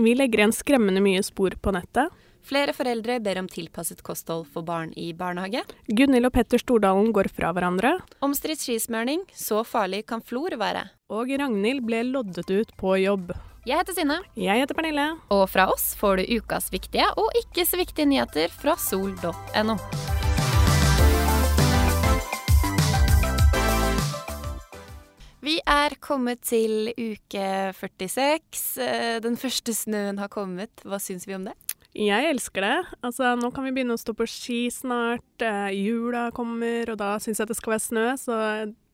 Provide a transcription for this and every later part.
Vi legger igjen skremmende mye spor på nettet. Flere foreldre ber om tilpasset kosthold for barn i barnehage. Gunhild og Petter Stordalen går fra hverandre. Omstridt skismøring. Så farlig kan flor være. Og Ragnhild ble loddet ut på jobb. Jeg heter Synne. Jeg heter Pernille. Og fra oss får du ukas viktige og ikke så viktige nyheter fra sol.no. Vi er kommet til uke 46. Eh, Den første snøen har kommet. Hva syns vi om det? Jeg elsker det. Altså, nå kan vi begynne å stå på ski snart. Eh, jula kommer, og da syns jeg det skal være snø, så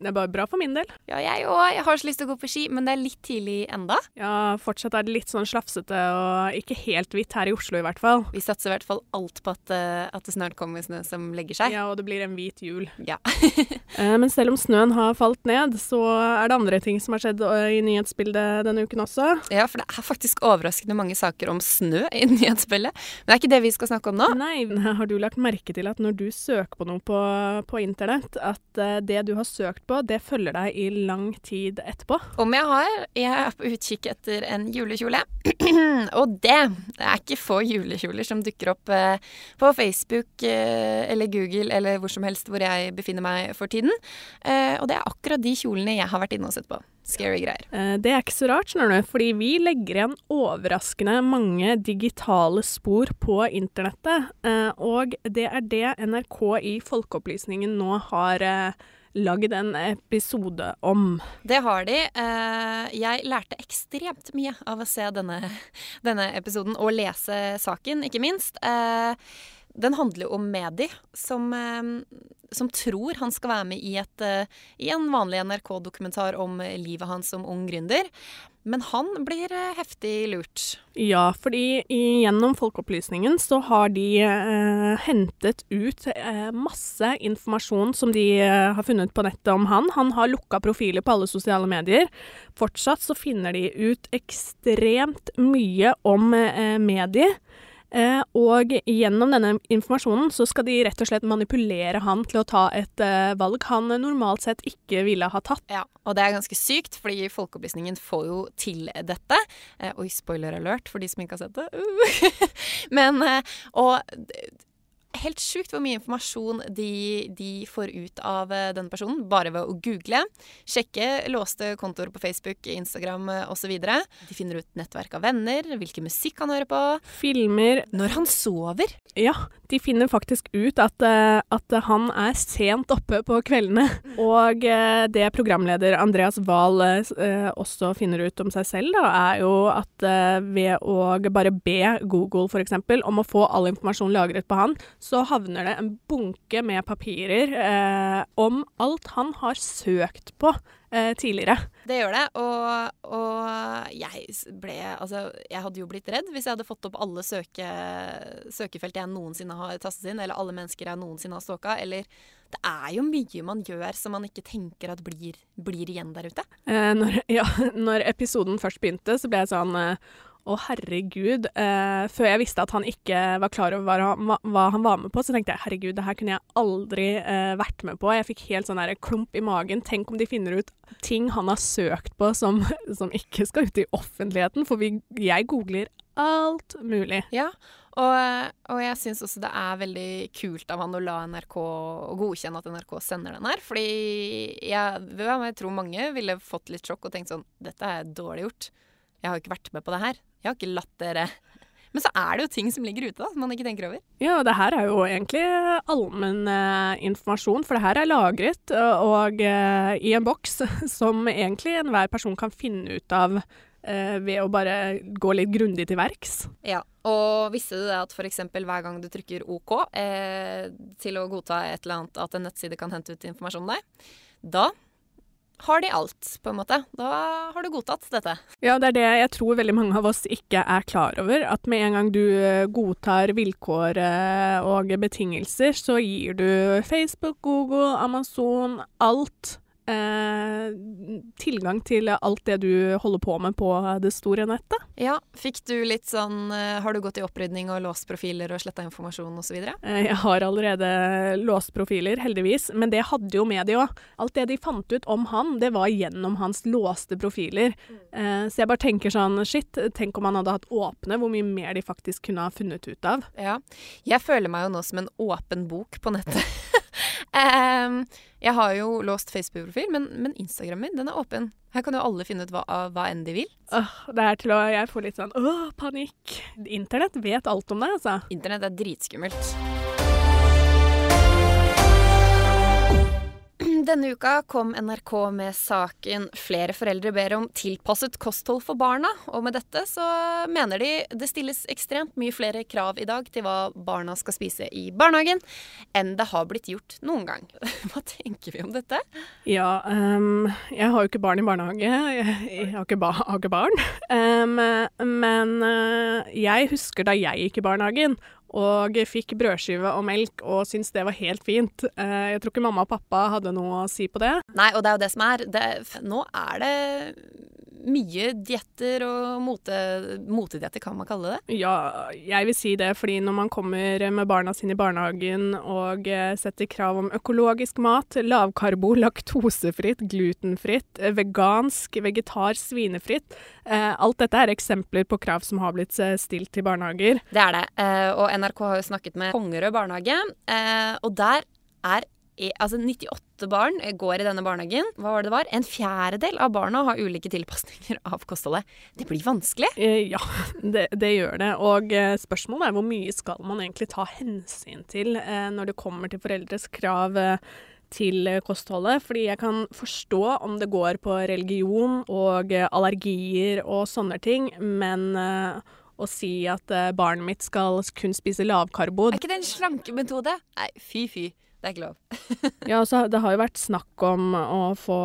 det er bare bra for min del. Ja, jeg òg. Jeg har så lyst til å gå på ski, men det er litt tidlig enda. Ja, fortsatt er det litt sånn slafsete og ikke helt hvitt her i Oslo i hvert fall. Vi satser i hvert fall alt på at, eh, at det snart kommer snø som legger seg. Ja, og det blir en hvit jul. Ja. Eh, Men selv om snøen har falt ned, så er det andre ting som har skjedd eh, i nyhetsbildet denne uken også. ja, for det er faktisk overraskende mange saker om snø i nyhetsbildet. Men det er ikke det vi skal snakke om nå. Nei, har du lagt merke til at når du søker på noe på, på internett, at det du har søkt på, det følger deg i lang tid etterpå? Om jeg har Jeg er på utkikk etter en julekjole. og det, er ikke få julekjoler som dukker opp eh, på Facebook eh, eller Google eller hvor som helst hvor jeg befinner meg for tiden. Eh, og det er akkurat de kjolene jeg har vært inne og sett på. Scary greier. Det er ikke så rart, skjønner du, fordi vi legger igjen overraskende mange digitale spor på internettet. Og det er det NRK i Folkeopplysningen nå har lagd en episode om. Det har de. Eh, jeg lærte ekstremt mye av å se denne, denne episoden og lese saken, ikke minst. Den handler jo om Medi, som, eh, som tror han skal være med i, et, eh, i en vanlig NRK-dokumentar om livet hans som ung gründer. Men han blir eh, heftig lurt. Ja, fordi gjennom Folkeopplysningen så har de eh, hentet ut eh, masse informasjon som de eh, har funnet på nettet om han. Han har lukka profiler på alle sosiale medier. Fortsatt så finner de ut ekstremt mye om eh, medier. Eh, og gjennom denne informasjonen så skal de rett og slett manipulere han til å ta et eh, valg han normalt sett ikke ville ha tatt. Ja, og det er ganske sykt, fordi Folkeopplysningen får jo til dette. Eh, oi, spoiler alert for de som ikke har sett det. Uh. Men Og helt sjukt hvor mye informasjon de, de får ut av eh, denne personen bare ved å google. Sjekke låste kontoer på Facebook, Instagram eh, osv. De finner ut nettverk av venner, hvilken musikk han hører på. Filmer Når han sover. Ja, de finner faktisk ut at, eh, at han er sent oppe på kveldene. Og det programleder Andreas Wahl også finner ut om seg selv, da, er jo at ved å bare be Google f.eks. om å få all informasjon lagret på han, så havner det en bunke med papirer eh, om alt han har søkt på eh, tidligere. Det gjør det, og, og jeg ble Altså, jeg hadde jo blitt redd hvis jeg hadde fått opp alle søke, søkefelt jeg noensinne har tastet inn, eller alle mennesker jeg noensinne har stalka, eller Det er jo mye man gjør som man ikke tenker at blir, blir igjen der ute. Eh, når, ja, når episoden først begynte, så ble jeg sånn eh, å, herregud. Eh, før jeg visste at han ikke var klar over hva han, hva- han var med på, så tenkte jeg herregud, det her kunne jeg aldri eh, vært med på. Jeg fikk helt sånn klump i magen. Tenk om de finner ut ting han har søkt på som, som ikke skal ut i offentligheten. For vi, jeg googler alt mulig. Ja, og, og jeg syns også det er veldig kult av han å la NRK godkjenne at NRK sender den her. Fordi jeg, jeg tror mange ville fått litt sjokk og tenkt sånn Dette er dårlig gjort. Jeg har ikke vært med på det her. Jeg har ikke latt dere Men så er det jo ting som ligger ute, da, som man ikke tenker over. Ja, og det her er jo egentlig allmenn eh, informasjon, for det her er lagret og, og eh, i en boks som egentlig enhver person kan finne ut av eh, ved å bare gå litt grundig til verks. Ja, Og visste du det at f.eks. hver gang du trykker OK eh, til å godta et eller annet, at en nettside kan hente ut informasjon om deg, da har de alt, på en måte. Da har du godtatt dette. Ja, det er det jeg tror veldig mange av oss ikke er klar over. At med en gang du eh, godtar vilkår eh, og betingelser, så gir du Facebook, Google, Amazon, alt eh, tilgang til alt det du holder på med på det store nettet. Ja, fikk du litt sånn eh, Har du gått i opprydning og låst profiler og sletta informasjon osv.? Eh, jeg har allerede låst profiler, heldigvis, men det hadde jo med de òg. Alt det de fant ut om han, det var gjennom hans låste profiler. Eh, så jeg bare tenker sånn shit, tenk om han hadde hatt åpne, hvor mye mer de faktisk kunne ha funnet ut av. Ja. Jeg føler meg jo nå som en åpen bok på nettet. um, jeg har jo låst Facebook-profil, men, men Instagram min den er åpen. Her kan jo alle finne ut hva, hva enn de vil. Åh, det er til å Jeg får litt sånn åh, panikk. Internett vet alt om det, altså. Internett er dritskummelt. Denne uka kom NRK med saken 'Flere foreldre ber om tilpasset kosthold for barna'. Og med dette så mener de det stilles ekstremt mye flere krav i dag til hva barna skal spise i barnehagen, enn det har blitt gjort noen gang. Hva tenker vi om dette? Ja, um, jeg har jo ikke barn i barnehage. Jeg, har, ikke ba har, ikke barn. Um, men uh, jeg husker da jeg gikk i barnehagen, og fikk brødskive og melk og syntes det var helt fint. Eh, jeg tror ikke mamma og pappa hadde noe å si på det. Nei, og det er jo det som er. Det, nå er det mye dietter og mote, motedietter, kan man kalle det? Ja, jeg vil si det. fordi når man kommer med barna sine i barnehagen og eh, setter krav om økologisk mat, lavkarbo, laktosefritt, glutenfritt, eh, vegansk, vegetar, svinefritt eh, Alt dette er eksempler på krav som har blitt stilt til barnehager. Det er det. Og NRK har jo snakket med Kongerød barnehage, og der er altså 98 barn går i denne barnehagen. Hva var det det var? En fjerdedel av barna har ulike tilpasninger av kostholdet. Det blir vanskelig? Eh, ja, det, det, gjør det. Og eh, spørsmålet er hvor mye skal man egentlig ta hensyn til eh, når det kommer til foreldres krav til kostholdet. Fordi jeg kan forstå om det går på religion og allergier og sånne ting, men å si at barnet mitt skal kun spise lavkarbo Er ikke det en slankemetode? Nei, fy fy. Det er ikke lov. ja, altså, det har jo vært snakk om å få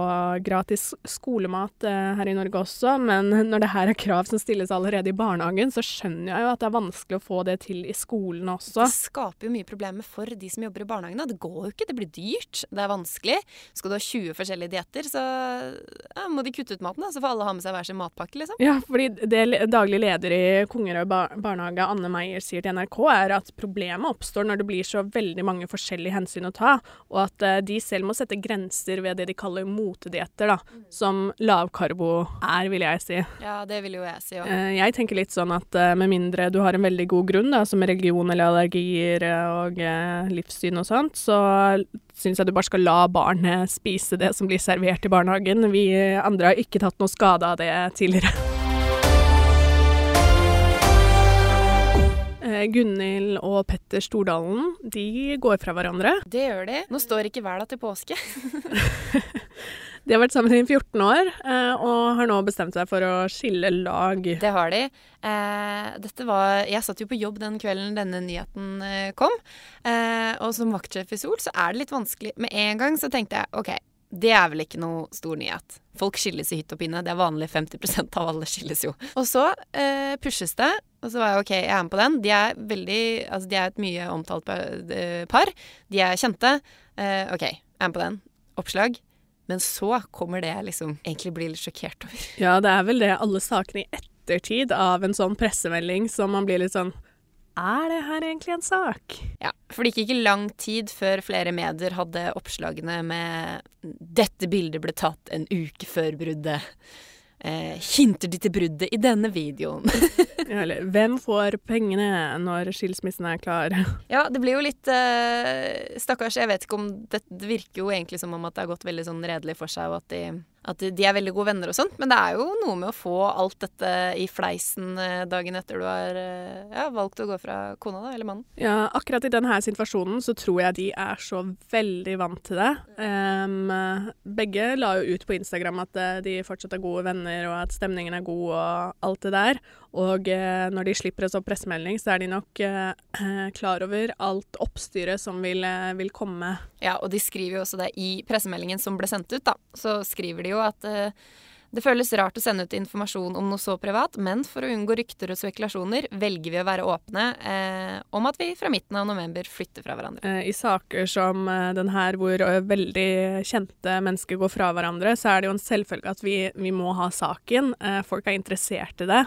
gratis skolemat eh, her i Norge også, men når det her er krav som stilles allerede i barnehagen, så skjønner jeg jo at det er vanskelig å få det til i skolen også. Det skaper jo mye problemer for de som jobber i barnehagene. Det går jo ikke, det blir dyrt, det er vanskelig. Skal du ha 20 forskjellige dietter, så ja, må de kutte ut maten, da, så får alle ha med seg hver sin matpakke, liksom. Ja, fordi det daglig leder i Kongerød barnehage, Anne Meyer, sier til NRK, er at problemet oppstår når det blir så veldig mange forskjellige hensyn hensyn å ta, og at uh, de selv må sette grenser ved det de kaller motedietter, da, mm. som lavkarbo er, vil jeg si. Ja, det vil jo jeg si òg. Uh, jeg tenker litt sånn at uh, med mindre du har en veldig god grunn, da, som religion eller allergier og livssyn og sånt, så syns jeg du bare skal la barnet spise det som blir servert i barnehagen. Vi andre har ikke tatt noe skade av det tidligere. Gunhild og Petter Stordalen de går fra hverandre. Det gjør de. Nå står ikke verda til påske. de har vært sammen i 14 år eh, og har nå bestemt seg for å skille lag. Det har de. Eh, dette var Jeg satt jo på jobb den kvelden denne nyheten kom. og som vaktsjef i Sol så er det litt vanskelig. Med en gang så tenkte jeg OK, det er vel ikke noe stor nyhet. Folk skilles i hytt og pinne. Det er vanlig. 50% av alle skilles jo. Og så eh, pushes det, og så var jeg OK, jeg er med på den. De er veldig Altså, de er et mye omtalt eh, par. De er kjente. Eh, OK, jeg er med på den. Oppslag. Men så kommer det jeg liksom egentlig blir litt sjokkert over. Ja, det er vel det alle sakene i ettertid av en sånn pressemelding som man blir litt sånn er det her egentlig en sak? Ja, for det gikk ikke lang tid før flere medier hadde oppslagene med 'Dette bildet ble tatt en uke før bruddet'. Eh, hinter de til bruddet i denne videoen? ja, eller 'Hvem får pengene når skilsmissen er klar'? ja, det blir jo litt eh, Stakkars, jeg vet ikke om det, det virker jo egentlig som om at det har gått veldig sånn redelig for seg, og at de at de er veldig gode venner og sånt, men det er jo noe med å få alt dette i fleisen eh, dagen etter du har eh, ja, valgt å gå fra kona da, eller mannen. Ja, akkurat i denne situasjonen så tror jeg de er så veldig vant til det. Um, begge la jo ut på Instagram at eh, de fortsatt er gode venner, og at stemningen er god og alt det der. Og eh, når de slipper en sånn pressemelding, så er de nok eh, klar over alt oppstyret som vil, eh, vil, komme. Ja, og de skriver jo også det i pressemeldingen som ble sendt ut, da. Så skriver de jo at eh, Det føles rart å sende ut informasjon om noe så privat, men for å unngå rykter og spekulasjoner velger vi å være åpne eh, om at vi fra midten av november flytter fra hverandre. Eh, I saker som den her, hvor veldig kjente mennesker går fra hverandre, så er det jo en selvfølge at vi, vi må ha saken. Folk er interessert i det.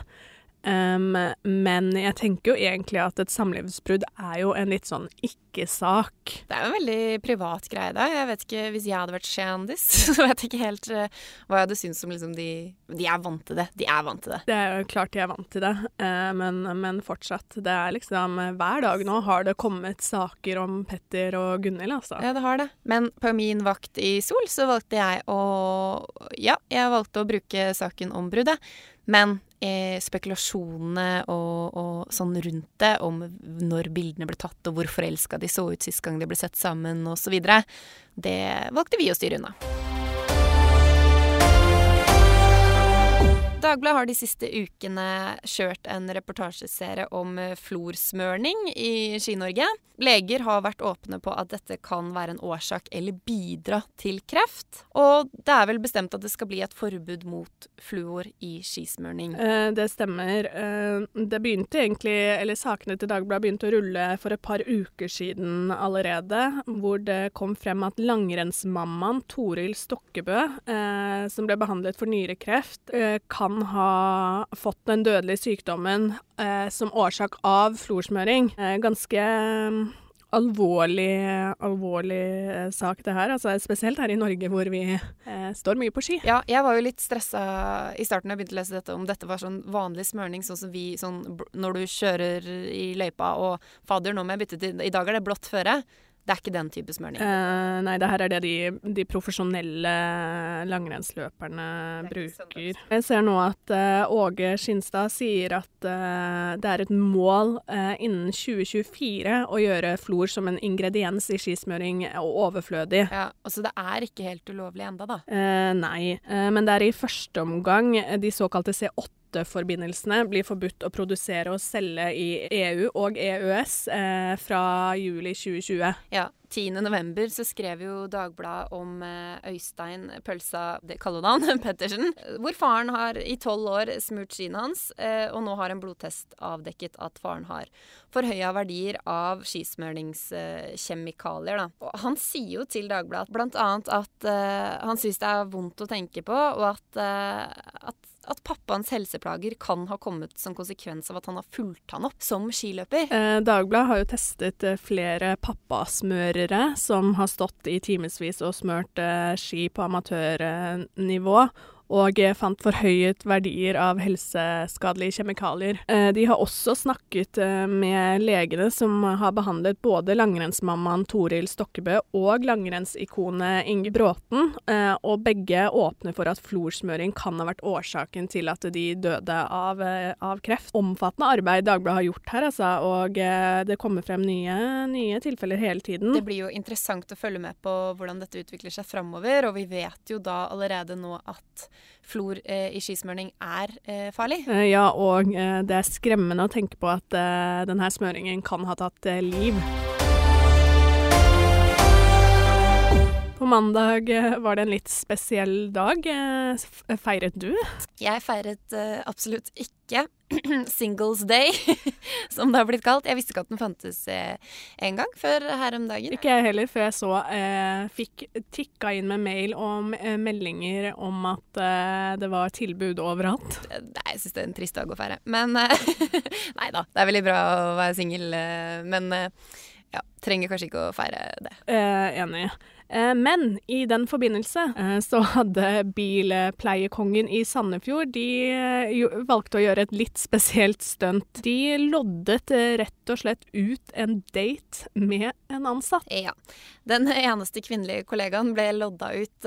Um, men jeg tenker jo egentlig at et samlivsbrudd er jo en litt sånn ikke-sak. Det er jo en veldig privat greie, da. Jeg vet ikke, Hvis jeg hadde vært kjendis, så vet jeg ikke helt uh, hva jeg hadde syntes om liksom de De er vant til det. De er vant til det. Det er jo klart de er vant til det, uh, men, men, fortsatt. Det er liksom Hver dag nå har det kommet saker om Petter og Gunhild, altså. Ja, det har det. Men på min vakt i Sol så valgte jeg å Ja, jeg valgte å bruke saken om bruddet. Men eh, spekulasjonene og, og, sånn rundt det, om når bildene ble tatt og hvor forelska de så ut sist gang de ble sett sammen osv., det valgte vi å styre unna. Dagbladet har de siste ukene kjørt en reportasjeserie om eh, florsmørning i Ski-Norge. Leger har vært åpne på at dette kan være en årsak eller bidra til kreft. Og det er vel bestemt at det skal bli et forbud mot fluor i skismørning. Eh, det stemmer. Eh, det begynte egentlig, eller Sakene til Dagbladet begynte å rulle for et par uker siden allerede, hvor det kom frem at langrennsmammaen Toril Stokkebø, som ble behandlet for nyrekreft, kan kan ha fått den dødelige sykdommen eh, som årsak av florsmøring. Eh, ganske mm, alvorlig, alvorlig eh, sak, det her. Altså, spesielt her i Norge, hvor vi eh, står mye på ski. Ja, jeg var jo litt stressa i starten da jeg begynte å lese dette, om dette var sånn vanlig smørning, sånn som vi sånn når du kjører i løypa og Fader, nå må jeg bytte til I dag er det blått føre. Det er ikke den type smørning? Uh, nei, det her er det de, de profesjonelle langrennsløperne bruker. Jeg ser nå at uh, Åge Skinstad sier at uh, det er et mål innen 2024 å gjøre flor som en ingrediens i skismøring og overflødig. Ja, Altså det er ikke helt ulovlig enda, da? nei, men det er i første omgang de såkalte C8 forbindelsene blir forbudt å produsere og selge i EU og EØS eh, fra juli 2020. Ja. 10.11. så skrev jo Dagbladet om eh, Øystein Pølsa det kallenavn Pettersen, hvor faren har i tolv år smurt skiene hans, eh, og nå har en blodtest avdekket at faren har forhøya verdier av skismøringskjemikalier. Han sier jo til Dagbladet bl.a. at uh, han syns det er vondt å tenke på, og at, uh, at at pappaens helseplager kan ha kommet som konsekvens av at han har fulgt han opp som skiløper. Eh, Dagbladet har jo testet eh, flere pappasmørere som har stått i timevis og smørt eh, ski på amatørnivå og fant forhøyet verdier av helseskadelige kjemikalier. Eh, de har også snakket eh, med legene som har behandlet både langrennsmammaen Toril Stokkebø og langrennsikonet Inge Bråten, eh, og begge åpner for at florsmøring kan ha vært årsaken til at de døde av, av kreft. Omfattende arbeid Dagbladet har gjort her, altså, og det kommer frem nye, nye tilfeller hele tiden. Det blir jo interessant å følge med på hvordan dette utvikler seg framover, og vi vet jo da allerede nå at flor eh, i skismøring er eh, farlig. Eh, ja, og det er skremmende å tenke på at denne smøringen kan ha tatt liv. På mandag var det en litt spesiell dag. Feiret du? Jeg feiret absolutt ikke Singles Day, som det har blitt kalt. Jeg visste ikke at den fantes eh, en gang før her om dagen. Ikke jeg heller, før jeg så eh, fikk tikka inn med mail og eh, meldinger om at eh, det var tilbud overalt. Nei, jeg syns det er en trist dag å feire. Men eh, Nei da, det er veldig bra å være singel, eh, men ja, trenger kanskje ikke å feire det. enig. Eh, men i den forbindelse eh, så hadde bilpleiekongen i Sandefjord De eh, valgte å gjøre et litt spesielt stunt. De loddet rett og slett ut en date med en ansatt. Ja. Den eneste kvinnelige kollegaen ble lodda ut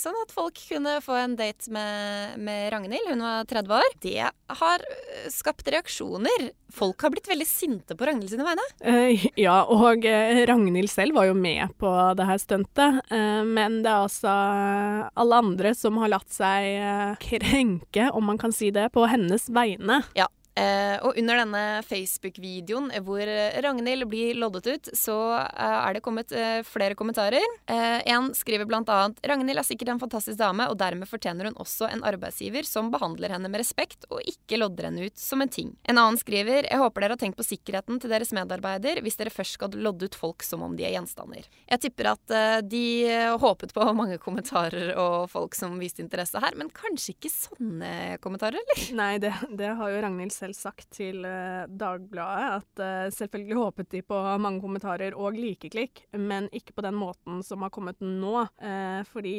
sånn at folk kunne få en date med, med Ragnhild. Hun var 30 år. Det har skapt reaksjoner. Folk har blitt veldig sinte på Ragnhild sine vegne. ja, og Ragnhild selv var jo med på det det her stuntet. Eh, men det er altså alle andre som har latt seg eh, krenke, om man kan si det, på hennes vegne. Ja, Eh, og under denne Facebook-videoen hvor Ragnhild blir loddet ut, så eh, er det kommet eh, flere kommentarer. Eh, en skriver blant annet Ragnhild er sikkert en fantastisk dame, og dermed fortjener hun også en arbeidsgiver som behandler henne med respekt og ikke lodder henne ut som en ting. En annen skriver jeg håper dere har tenkt på sikkerheten til deres medarbeider hvis dere først skal lodde ut folk som om de er gjenstander. Jeg tipper at eh, de håpet på mange kommentarer og folk som viste interesse her, men kanskje ikke sånne kommentarer, eller? Nei, det, det har jo Ragnhild selv selv sagt til uh, Dagbladet at uh, selvfølgelig håpet de på mange kommentarer og likeklikk, men ikke på den måten som har kommet nå. Uh, fordi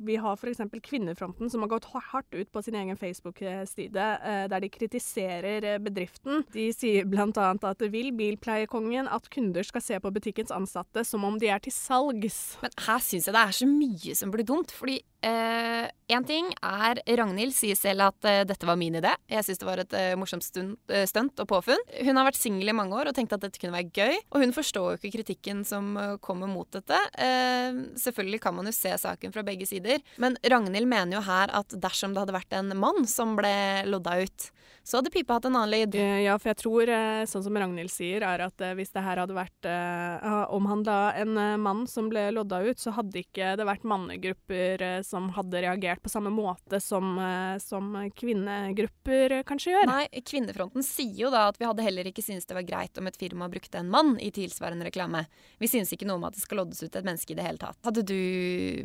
vi har f.eks. Kvinnefronten som har gått hardt ut på sin egen Facebook-side, der de kritiserer bedriften. De sier bl.a. at vil bilpleiekongen at kunder skal se på butikkens ansatte som om de er til salgs. Men her syns jeg det er så mye som blir dumt. fordi Én ting er Ragnhild sier selv at dette var min idé. Jeg syns det var et morsomt eh, stunt og påfunn. Hun har vært singel i mange år og tenkt at dette kunne være gøy. Og hun forstår jo ikke kritikken som eh, kommer mot dette. Eh, selvfølgelig kan man jo se saken fra begge sider, men Ragnhild mener jo her at dersom det hadde vært en mann som ble lodda ut, så hadde pipa hatt en annen lyd. Ja, for jeg tror, sånn som Ragnhild sier, er at hvis det her hadde vært uh, omhandla en mann som ble lodda ut, så hadde ikke det vært mannegrupper som hadde reagert på samme måte som, som kvinnegrupper kanskje gjør. Nei, Kvinnefronten sier jo da at vi hadde heller ikke syntes det var greit om et firma brukte en mann i tilsvarende reklame. Vi synes ikke noe om at det skal loddes ut et menneske i det hele tatt. Hadde du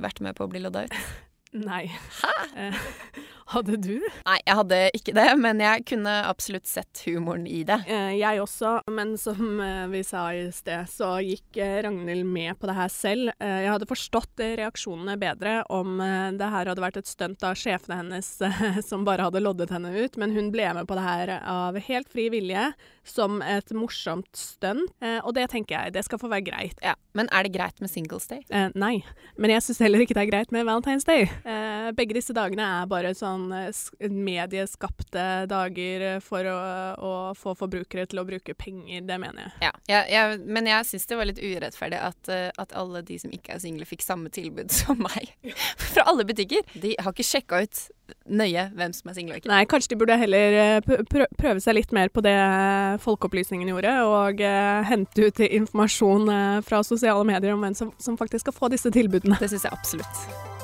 vært med på å bli lodda ut? Nei. Hæ? Eh, hadde du? Nei, jeg hadde ikke det, men jeg kunne absolutt sett humoren i det. Eh, jeg også, men som eh, vi sa i sted, så gikk Ragnhild med på det her selv. Jeg hadde forstått reaksjonene bedre om det her hadde vært et stunt av sjefene hennes som bare hadde loddet henne ut, men hun ble med på det her av helt fri vilje, som et morsomt stunt, og det tenker jeg, det skal få være greit. Ja, Men er det greit med Singles Day? Nei, men jeg syns heller ikke det er greit med Valentine's Day. Eh, begge disse dagene er bare sånn eh, medieskapte dager for å, å, få forbrukere til å bruke penger. Det mener jeg. Ja, ja, ja men jeg syns det var litt urettferdig at, uh, at, alle de som ikke er single, fikk samme tilbud som meg. Fra alle butikker. De har ikke sjekka ut nøye hvem som er single og ikke. Nei, kanskje de burde heller prøve seg litt mer på det Folkeopplysningen gjorde, og uh, hente ut informasjon fra sosiale medier om hvem som, som faktisk skal få disse tilbudene. Det syns jeg absolutt.